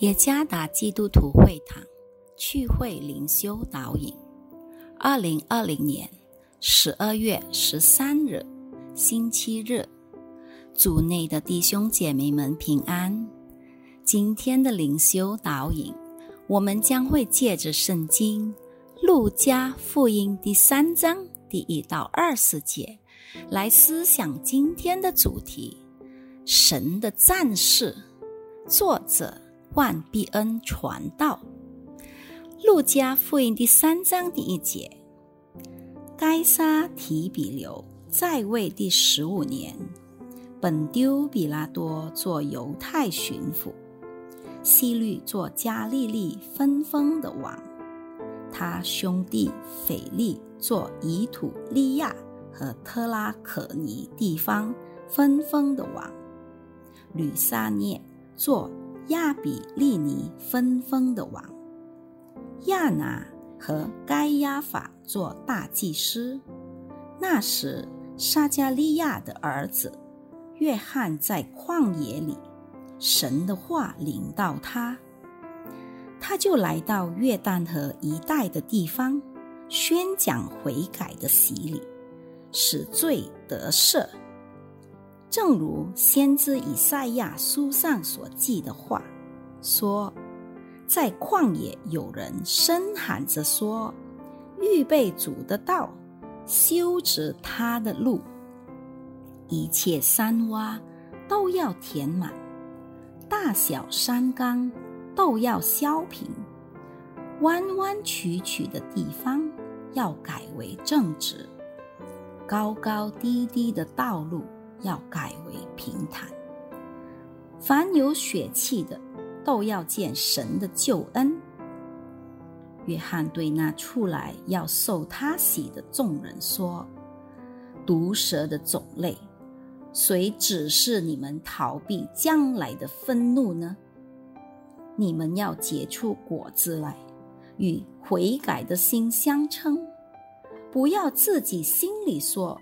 耶加达基督徒会堂聚会灵修导引，二零二零年十二月十三日，星期日，主内的弟兄姐妹们平安。今天的灵修导引，我们将会借着圣经《路加福音》第三章第一到二十节，来思想今天的主题：神的战士。作者。万必恩传道，路加福音第三章第一节：该沙提比留在位第十五年，本丢比拉多做犹太巡抚，希律做加利利分封的王，他兄弟腓力做以土利亚和特拉可尼地方分封的王，吕撒涅做。亚比利尼分封的王，亚拿和该亚法做大祭司。那时，撒加利亚的儿子约翰在旷野里，神的话领到他，他就来到约旦河一带的地方，宣讲悔改的洗礼，使罪得赦。正如先知以赛亚书上所记的话说：“在旷野有人声喊着说，预备主的道，修直他的路。一切山洼都要填满，大小山冈都要削平，弯弯曲曲的地方要改为正直，高高低低的道路。”要改为平坦，凡有血气的，都要见神的救恩。约翰对那出来要受他洗的众人说：“毒蛇的种类，谁指示你们逃避将来的愤怒呢？你们要结出果子来，与悔改的心相称，不要自己心里说。”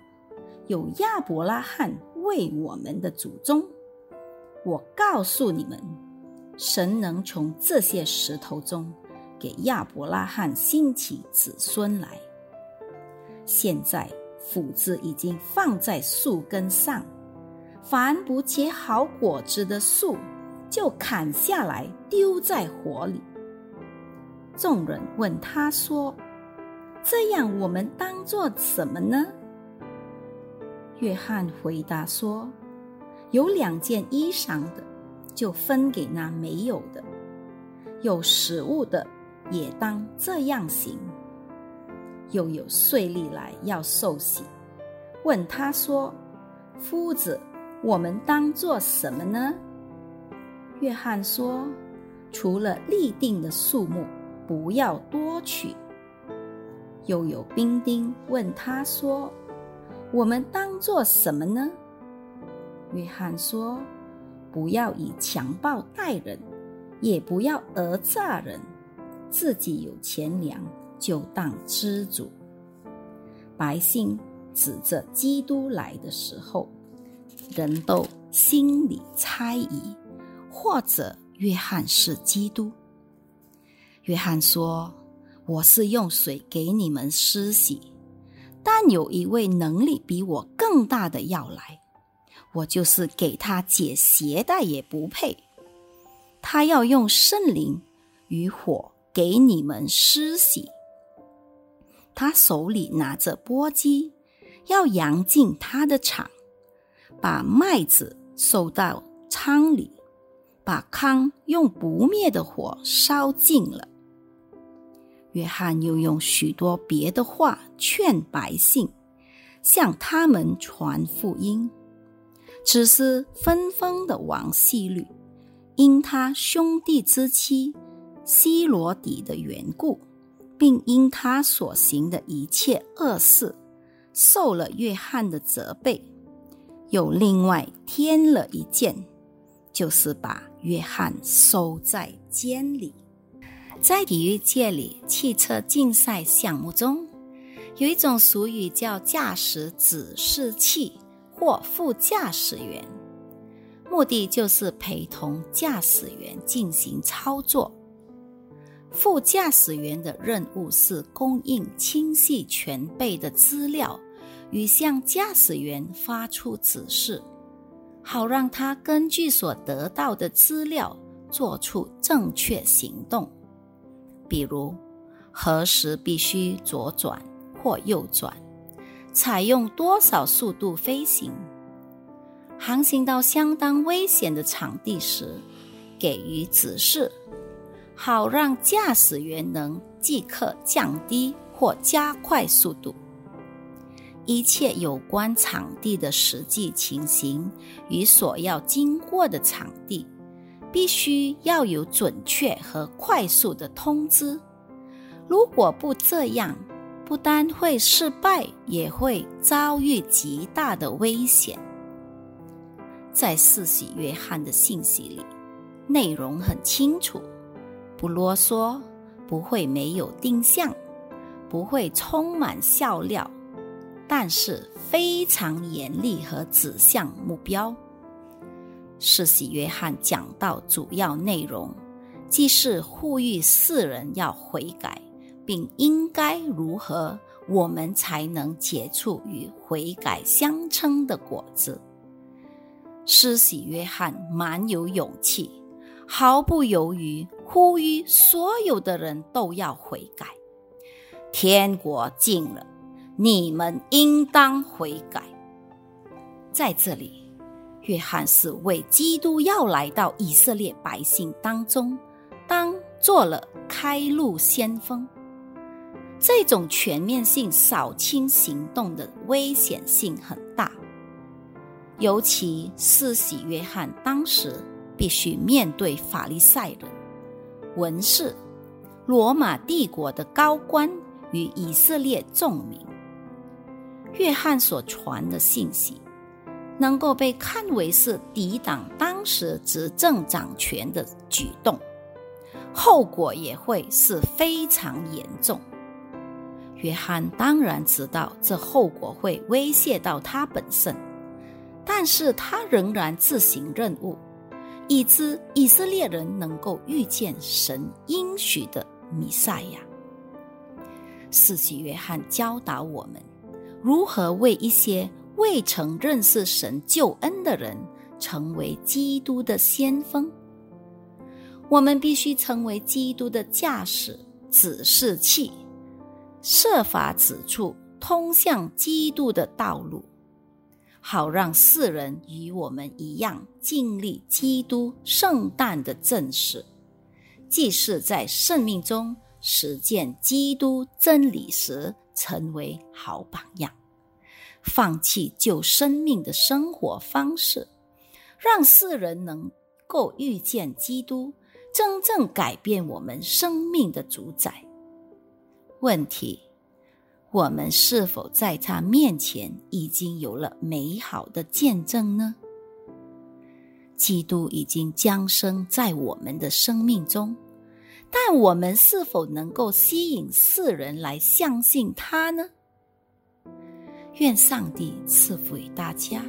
有亚伯拉罕为我们的祖宗，我告诉你们，神能从这些石头中给亚伯拉罕兴起子孙来。现在斧子已经放在树根上，凡不结好果子的树，就砍下来丢在火里。众人问他说：“这样我们当做什么呢？”约翰回答说：“有两件衣裳的，就分给那没有的；有食物的，也当这样行。又有税吏来要受洗，问他说：‘夫子，我们当做什么呢？’约翰说：‘除了立定的数目，不要多取。’又有兵丁问他说。”我们当做什么呢？约翰说：“不要以强暴待人，也不要讹诈人。自己有钱粮，就当知足。”百姓指着基督来的时候，人都心里猜疑，或者约翰是基督。约翰说：“我是用水给你们施洗。”但有一位能力比我更大的要来，我就是给他解鞋带也不配。他要用圣灵与火给你们施洗。他手里拿着簸箕，要扬进他的场，把麦子收到仓里，把糠用不灭的火烧尽了。约翰又用许多别的话劝百姓，向他们传福音。只是分封的王希律，因他兄弟之妻希罗底的缘故，并因他所行的一切恶事，受了约翰的责备，又另外添了一件，就是把约翰收在监里。在体育界里，汽车竞赛项目中，有一种俗语叫驾驶指示器或副驾驶员。目的就是陪同驾驶员进行操作。副驾驶员的任务是供应清晰全备的资料，与向驾驶员发出指示，好让他根据所得到的资料做出正确行动。比如，何时必须左转或右转，采用多少速度飞行，航行到相当危险的场地时，给予指示。好让驾驶员能即刻降低或加快速度。一切有关场地的实际情形与所要经过的场地，必须要有准确和快速的通知。如果不这样，不单会失败，也会遭遇极大的危险。在四喜约翰的信息里，内容很清楚。不啰嗦，不会没有定向，不会充满笑料，但是非常严厉和指向目标。世袭约翰讲到主要内容，既是呼吁世人要悔改，并应该如何，我们才能结出与悔改相称的果子。施洗约翰蛮有勇气，毫不犹豫。呼吁所有的人都要悔改，天国近了，你们应当悔改。在这里，约翰是为基督要来到以色列百姓当中，当做了开路先锋。这种全面性扫清行动的危险性很大，尤其是喜约翰当时必须面对法利赛人。文士、罗马帝国的高官与以色列众民，约翰所传的信息，能够被看为是抵挡当时执政掌权的举动，后果也会是非常严重。约翰当然知道这后果会威胁到他本身，但是他仍然自行任务。以致以色列人能够遇见神应许的弥赛亚。四喜约翰教导我们如何为一些未曾认识神救恩的人成为基督的先锋。我们必须成为基督的驾驶指示器，设法指出通向基督的道路。好让世人与我们一样经历基督圣诞的正事，既是在生命中实践基督真理时成为好榜样，放弃救生命的生活方式，让世人能够遇见基督真正改变我们生命的主宰。问题。我们是否在他面前已经有了美好的见证呢？基督已经降生在我们的生命中，但我们是否能够吸引世人来相信他呢？愿上帝赐福于大家。